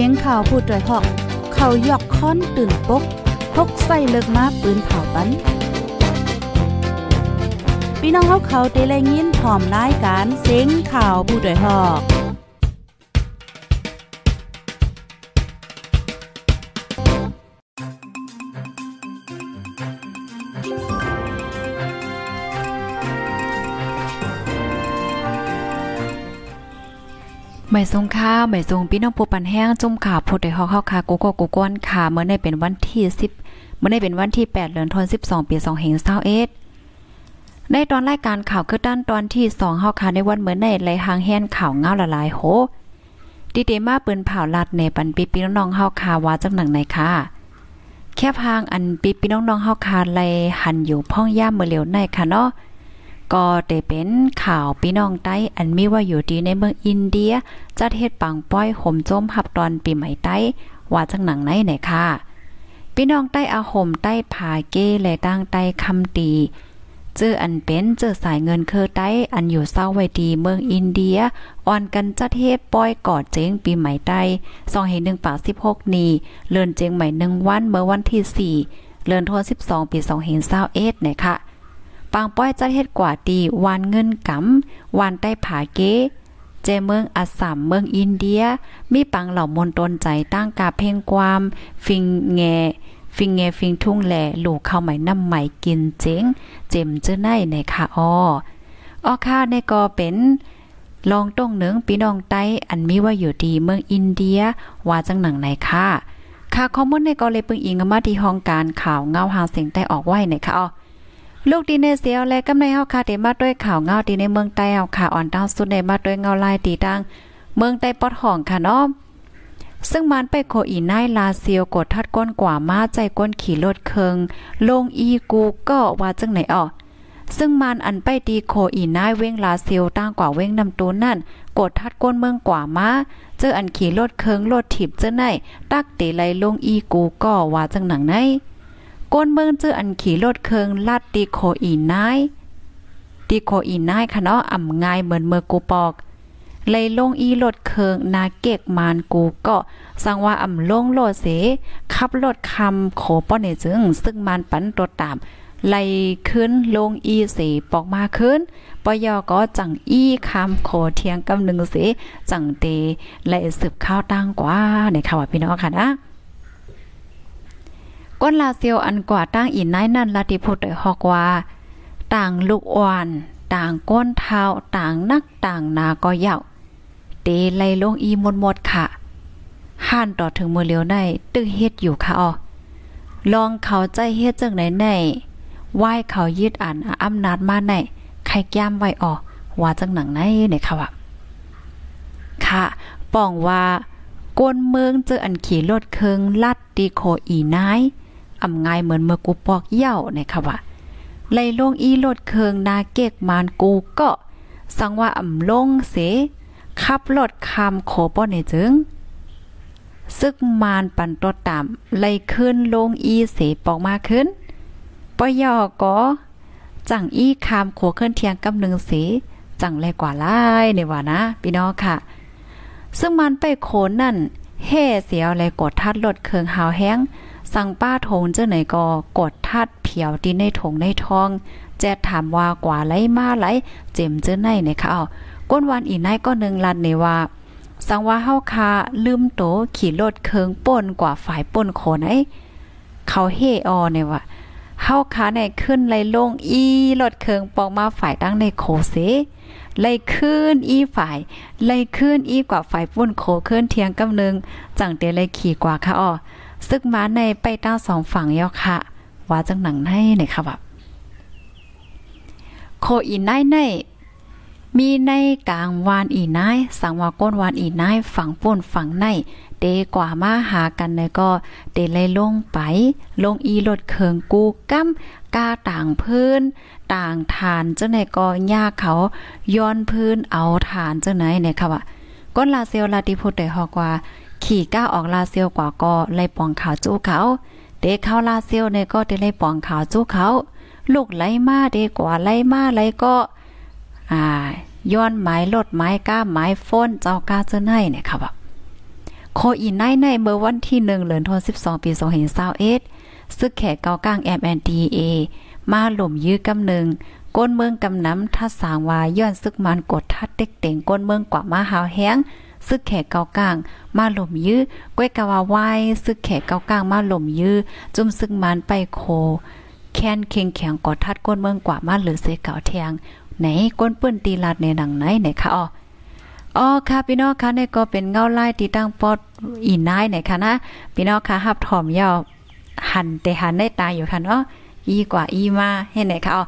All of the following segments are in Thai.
สียงข่าวพูดด้วยหอก เขายอกค้อนตื่นปกพกใส่เลิกมาปืนเผาปันพี่น้องเขาเขาเตะแลยินหอมรายการเสียงข่าวผู้ด้วยหอก ไม่ทรงค่าไม่ทรงพี่น้องผู้ปันแห้งจุ่มข่าวผู้ใดฮอกเฮาค่ะกูก็กูก้นค่ะเมื่อในเป็นวันที่10เมื่อในเป็นวันที่ 8 เดือนธันวาคมปี2021ในตอนรายการข่าวคือด้านตอนที่2เฮาค่ะในวันเมื่อในไหลหางแฮนข่าวเงาละลายโหดีเดมาปืนเผาลัดในปันปีพี่น้องเฮาค่ะว่าจังหนังไหนค่ะแค่พางอันปีพี่น้องๆเฮาค่ะไลหันอยู่พ่องย่ามเมื่อเหลียวในค่ะเนาะ ก็ได้เป็นข่าวพี่น้องใต้อันมีว่าอยู่ดีในเมืองอินเดีย จัดเฮ็ดปังป้อยห่มโจมหับตอนปีใหม่ใต้ ว่าจังหนังไหนไหนค่ะ พี่น้องใต้อาห่มใต้ผาเก้และตั้งใต้คำตีเจออันเป็นเจอสายเงินเคอใต้อันอยู่เศร้าไว้ดีเมืองอินเดีย อ่อนกันจัดเฮ็ดป้อยกอดเจงปีใหม่ใต้ซองเห็นหนึ่งปากสิบหกนีเลินเจงใหม่หนึ่งวันเมื่อวันที่สี่เลินทวนสิบสองปีสองเห็นเศร้าเอ็ดเนี่ยค่ะ ปางป้อยจัดเฮ็ดกว่าตีวานเงินกำวานใต้ผาเกเจเมืองอัสสัมเมืองอินเดีย มีปังเหล่ามนตนใจตั้งกาเพ่งความ ฟิงแง ฟิงแงฟิงทุ่งแหล่ลูกเข้าใหม่น้ำใหม่กินเจ๋ง เจ็มเจ้อในในค่ะอ้ออ้อค่าในก็เป็นลองต้งหนึ่งพี่น้องใต้อันมีว่าอยู่ดีเมืองอินเดียว่าจังหนังไหนค่ะ ค่ะข้อมูลในก็เลยปึงอิงมาที่ห้องการข่าวเงาหาเสียงใต้ออกไว้ในค่ะอ้อ ลูกดีเนเซียและกำในเฮาค่ะเดมาด้วยข่าวเงาดีในเมืองใต้เฮาค่ะอ่อนดาวสุดในมาด้วยเงาลายตีดังเมืองใต้ปอดห้องค่ะเนาะซึ่งมันไปโคอีนายลาเซียวกดทัดก้นกว่ามาใจก้นขี่รถเคิงลงอีกูก็ว่าจังไหนอ่อซึ่งมันอันไปดีโคอีนายเว้งลาเซียวตั้งกว่าเว้งนำตูนนั่นกดทัดก้นเมืองกว่ามาเจออันขี่รถเคิงรถถีบเจ้าไหนตักเตไลลงอีกูก็ว่าจังหนังไหน ก้นเมืองจื้ออันขี่รถเคิงลัดดีโคอีนายดีโคอีนายค่ะเนาะอ่ำง่ายเหมือนเมือกูปอก เลยลงอีรถเคิงนาเกกมานกูก็สังว่าอ่ำลงโลดเสขับรถคำโขป้อเนจึง ซึ่งมันปันตัวตามไล่ขึ้นลงอีเสปอกมาขึ้นปยอก็จังอีคำโขเทียงกำหนึ่งเสจังเตไล่สืบข้าวตั้งกว่าในข่าวพี่น้องค่ะนะ ก้นลาเซียวอันกว่าตั้งอินนายนั่นลาติพุทธฮอกว่า ต่างลูกอ่อน ต่างก้นเท้าต่างนักต่างนาก็เย่าเตไลลงอีมดหมดค่ะห่านต่อถึงมือเลียวได้ตึกเฮ็ดอยู่ค่ะอ๋อลองเขาใจเฮ็ดจังไหนไหนไหว้เขายึดอ่านอำนาจมาไหนใครย่ำไว้ออว่าจังหนังไหนเนี่ยค่ะว่าค่ะป้องว่าก้นเมืองเจออันขี่รถเคิงลัดดีโคอีนาย อ่ำง่ายเหมือนเมื่อกูปอกเย่าเนี่ยค่ะว่าไล่ลงอีรถเคืองนาเกกมานกูก็สังว่าอ่ำลงเสขับรถคำโคป้อในจึงซึกมานปันตัวตามไล่ขึ้นลงอีเสปอกมาขึ้นปยอก็จังอีคามโขเคลื่อนเทียงกำหนึ่งเสจังแลกว่าลายในว่านะพี่น้องค่ะ ซึ่งมันไปโขนนั่นเฮ่เสียวเลยกดทัดรถเคืองหาวแห้ง สั่งป้าทงเจ้าไหนก็กดทัดเผียวดินในถงในทอง แจ๊ถามว่ากว่าไรมาไรเจ็มเจ้าไหนเนี่ยค่ะเอาก้นวันอีนายก็นึงลัดในว่า สังว่าเฮาคาลืมโตขี่รถเคืองป่นกว่าฝ่ายป่นโขนไอ้เขาเฮออเนี่ยว่าเฮาคาในขึ้นไลลงอีรถเคืองปองมาฝ่ายตั้งในโคเสไล่ขึ้นอีฝ่ายไล่ขึ้นอีกว่าฝ่ายป่นโคเคลื่อนเทียงกำนึงจังเตเลยขี่กว่าค่ะอ้อ ซึกมาในไปต้าสองฝั่งยอค่ะว่าจังหนังให้ในค่ะแบบโคอีนายในมีในกลางวานอีนายสังวาก้นวานอีนายฝั่งป่นฝั่งในเดกว่ามาหากันในก็เดเลยลงไป ลงอีรถเคิงกูกั้มกาต่างพื้น ต่างฐานเจ้าไหนก็ยาเขาย้อนพื้นเอาฐานเจ้าไหนเนี่ยค่ะว่าก้นลาเซลลาติพุทธได้ฮอกว่า ขี่ก้าออกลาเซียวกว่าก็ไล่ปองขาวจู้เขาเด็กเข้าลาเซียวเนี่ยก็ได้ไล่ปองขาวจู้เขาลูกไล่มาเด็กกว่าไล่มาไล่ก็อ่าย้อนไม้ลดไม้ก้าไม้ฟ้นเจ้าก้าเจ้าไนเนี่ยค่ะแบบโคอีไนในเมื่อวันที่1เดือนธันวาคม12ปี2021ซึกแขกเกากลาง MNDA มาหล่มยื้อกำหนึ่งก้นเมืองกำน้ำทัดสางวาย้อนซึกมันกดทัดเด็กเต่งก้นเมืองกว่ามาหาวแห้ง ซึกแขกเกากลาง มาหล่มยื้อก้วยกะว่าไหวซึกแขกเกากลางมาหล่มยื้อจุ่มซึกมันไปโค แค้นเคียงแข็งกอดทัดก้นเมืองกว่ามาหรือเสเก่าแทงไหนก้นปื้นตีลาดในหนังไหนไหนคะอ๋ออ๋อค่ะพี่น้องค่ะนี่ก็เป็นเงาไล่ตีตั้งปอดอีนายไหนคะนะพี่น้องค่ะหับถอมยาวหันแต่หันได้ตายอยู่ค่ะเนาะ อีกว่าอีมาเห็นไหนคะอ๋อ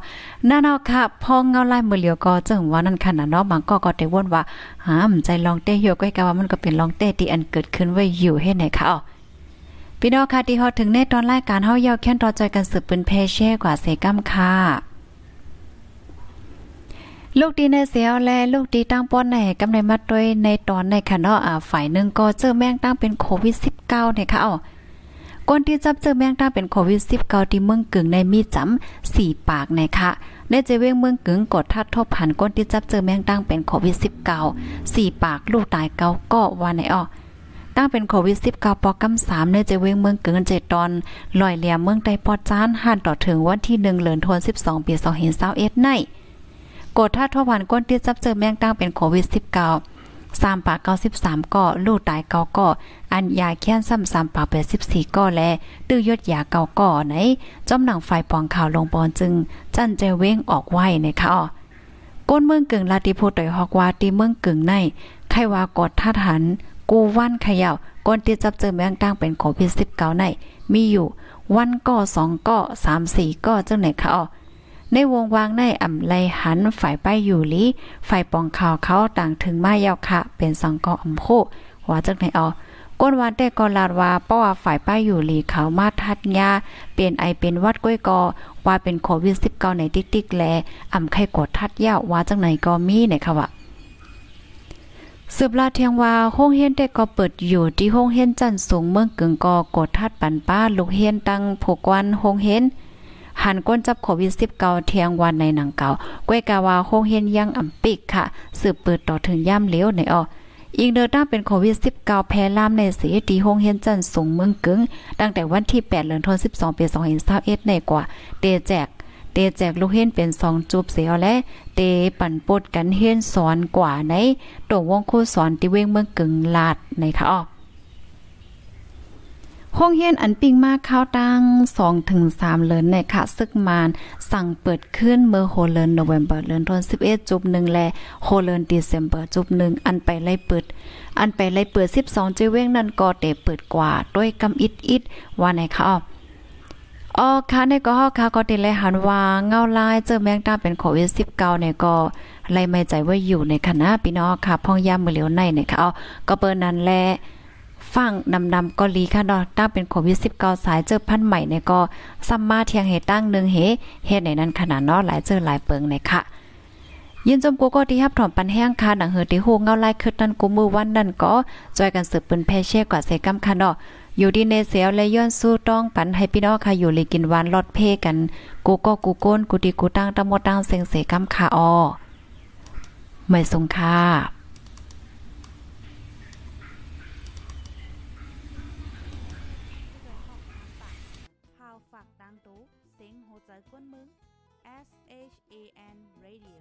นั่นเนาะค่ะพอเงาไล่มือเหลียวก็จึงว่านั่นขนาดเนาะบางก็ก็ได้วนว่าหามใจลองเต้เหี่ยวก้อยกะว่ามันก็เป็นลองเต้ที่อันเกิดขึ้นไว้อยู่เห็นไหนคะอ๋อพี่น้องค่ะที่ฮอดถึงในตอนรายการเฮายาวแค้นต่อใจกันสืบเป็นเพเช่กว่าเสกัมค่ะลูกดีในเสียวแลลูกดีตั้งป้อนในกำในมาด้วยในตอนในค่ะเนาะอ่าฝ่ายหนึ่งก็เจอแม่งตั้งเป็นโควิด 19 เนี่ยค่ะอ๋อ คนที่จับเจอแมงดาเป็นโควิด19ที่เมืองกึ่งในมีจำ4ปากในะคะในเจเวงเมืองกึ่งกดทัดทบผันก้นที่จับเจอแมงดังเป็นโควิด19 4ปากลูกตายเกาก็ว่าในอ้อตั้งเป็นโควิด19ปอกำ3ในเจเวงเมืองกึ่งเจตอนลอยเหลี่ยมเมืองใดปอจานหันต่อถึงวันที่1เดือนธันวาคม12ปี2021ในกดทัดทบผันก้นที่จับเจอแมงดังเป็นโควิด19 สามปากเก้าสิบสามก่อลูกตายเก้าก่ออันยาแค้นซ้ำสามปากแปดสิบสี่ก่อแลตื้อยดยาเก้าก่อไหนจอมหนังไฟปองข่าวลงปอนจึง จันเจเว้งออกไหวนะคะอ๋อก้นเมืองกึ่งลาติโพตอยฮอกว่าตีเมืองกึ่งในไขว่ากดท่าหันกูวันขย่าก้นที่จับเจอแมงตั้งเป็นโควิดสิบเก้าในมีอยู่วันก่อสองก่อสามสี่ก่อจังไหนคะอ๋อ ในวงวางในอ่ำไลหันฝ่ายป้ายอยู่ลีฝ่ายปองข่าวเขาต่างถึงมายาวค่ะ เป็นสังกออำโคว่าจักไหนเอาก้นวันแต่กอลาดว่าเพราว่าฝ่ายป้ายอยู่ลีเขามาทัดยาเป็นไอเป็นวัดก้อยกอว่าเป็นโควิด19ในติ๊กๆแลอ่ำไข้กดทัดยาว่าจังไหนก็มีเนี่ยค่ะว่าสืบลาเทียงว่าห้องเฮียนได้ก็เปิดอยู่ที่ห้องเฮียนจันสูงเมืองกึ่งกอกดทัดปันป้าลูกเฮียนตั้งผูกวันห้องเฮียน หันก้นจับโควิด19เทียงวันในหนังเก่าก้วยกาวาโคงเฮียนยังอำปิกค่ะ สืบเปิดต่อถึงย่ำเลี้ยวในอออีกเดินต้าเป็นโควิด 19 แพร่ล่ามในสีตีโฮงเฮียนจันสูงเมืองกึงตั้งแต่วันที่ 8เดือนธันวาคม12ปี2021ในกว่า เตแจก เตแจกลูกเฮียนเป็น2จูบเสียและ เตปั่นปดกันเฮียนสอนกว่าในตัววงคู่สอนที่เวงเมืองกึงลาดในค่ะอ้อ ห้องเฮียนอันปิงมากข้าวตั้ง2ถึง3เลินในค่ะ ซึกมานสั่งเปิดขึ้นเมื่อโฮเลินโนเวมเบอร์เลินทน11จุบ1และโฮเลินเดซ ember จุบ1อันไปไล่เปิด อันไปไล่เปิด 12จิเว้งนั่นก็เตเปิดกว่าด้วยกำอิดอิดว่าไหนคะอ๋อค่ะในก็ฮอกค่ะก็ติเลยหันว่าเงาลายเจอแมงดาเป็นโควิด19เนี่ยก็ไล่ไม่ใจว่าอยู่ในคณะพี่น้องค่ะ พ่องยามมือเหลียวในเนี่ยค่ะอ๋อก็เปิ้นนั้นแล ฟังนำนำกอลีค่ะเนาะตั้งเป็นโควิด19สายเจอพันใหม่เนี่ยก็ซัมมาเทียงเหตุตั้งหนึ่งเฮเฮ็ดในนั้นขนาดเนาะหลายเจอหลายเปิงเลยค่ะยินจมกูก็ที่ฮับถอมปันแห้งค่ะหนังเหือที่ฮูเงาไล่คึดนั่นกูมือวันนั่นก็จอยกันสืบปืนแพ่เช่กว่าเซกัมค่ะเนาะอยู่ดีในเสียวและย้อนสู้ต้องปันให้พี่น้องค่ะอยู่เลยกินหวานลอดเพกัน กูก็กูโก้นกูดีกูตั้งตะหมดตั้งเซงเสกัมค่ะออไม่สงค่ะ เสียงหัวใจกวนมึง S H A N Radio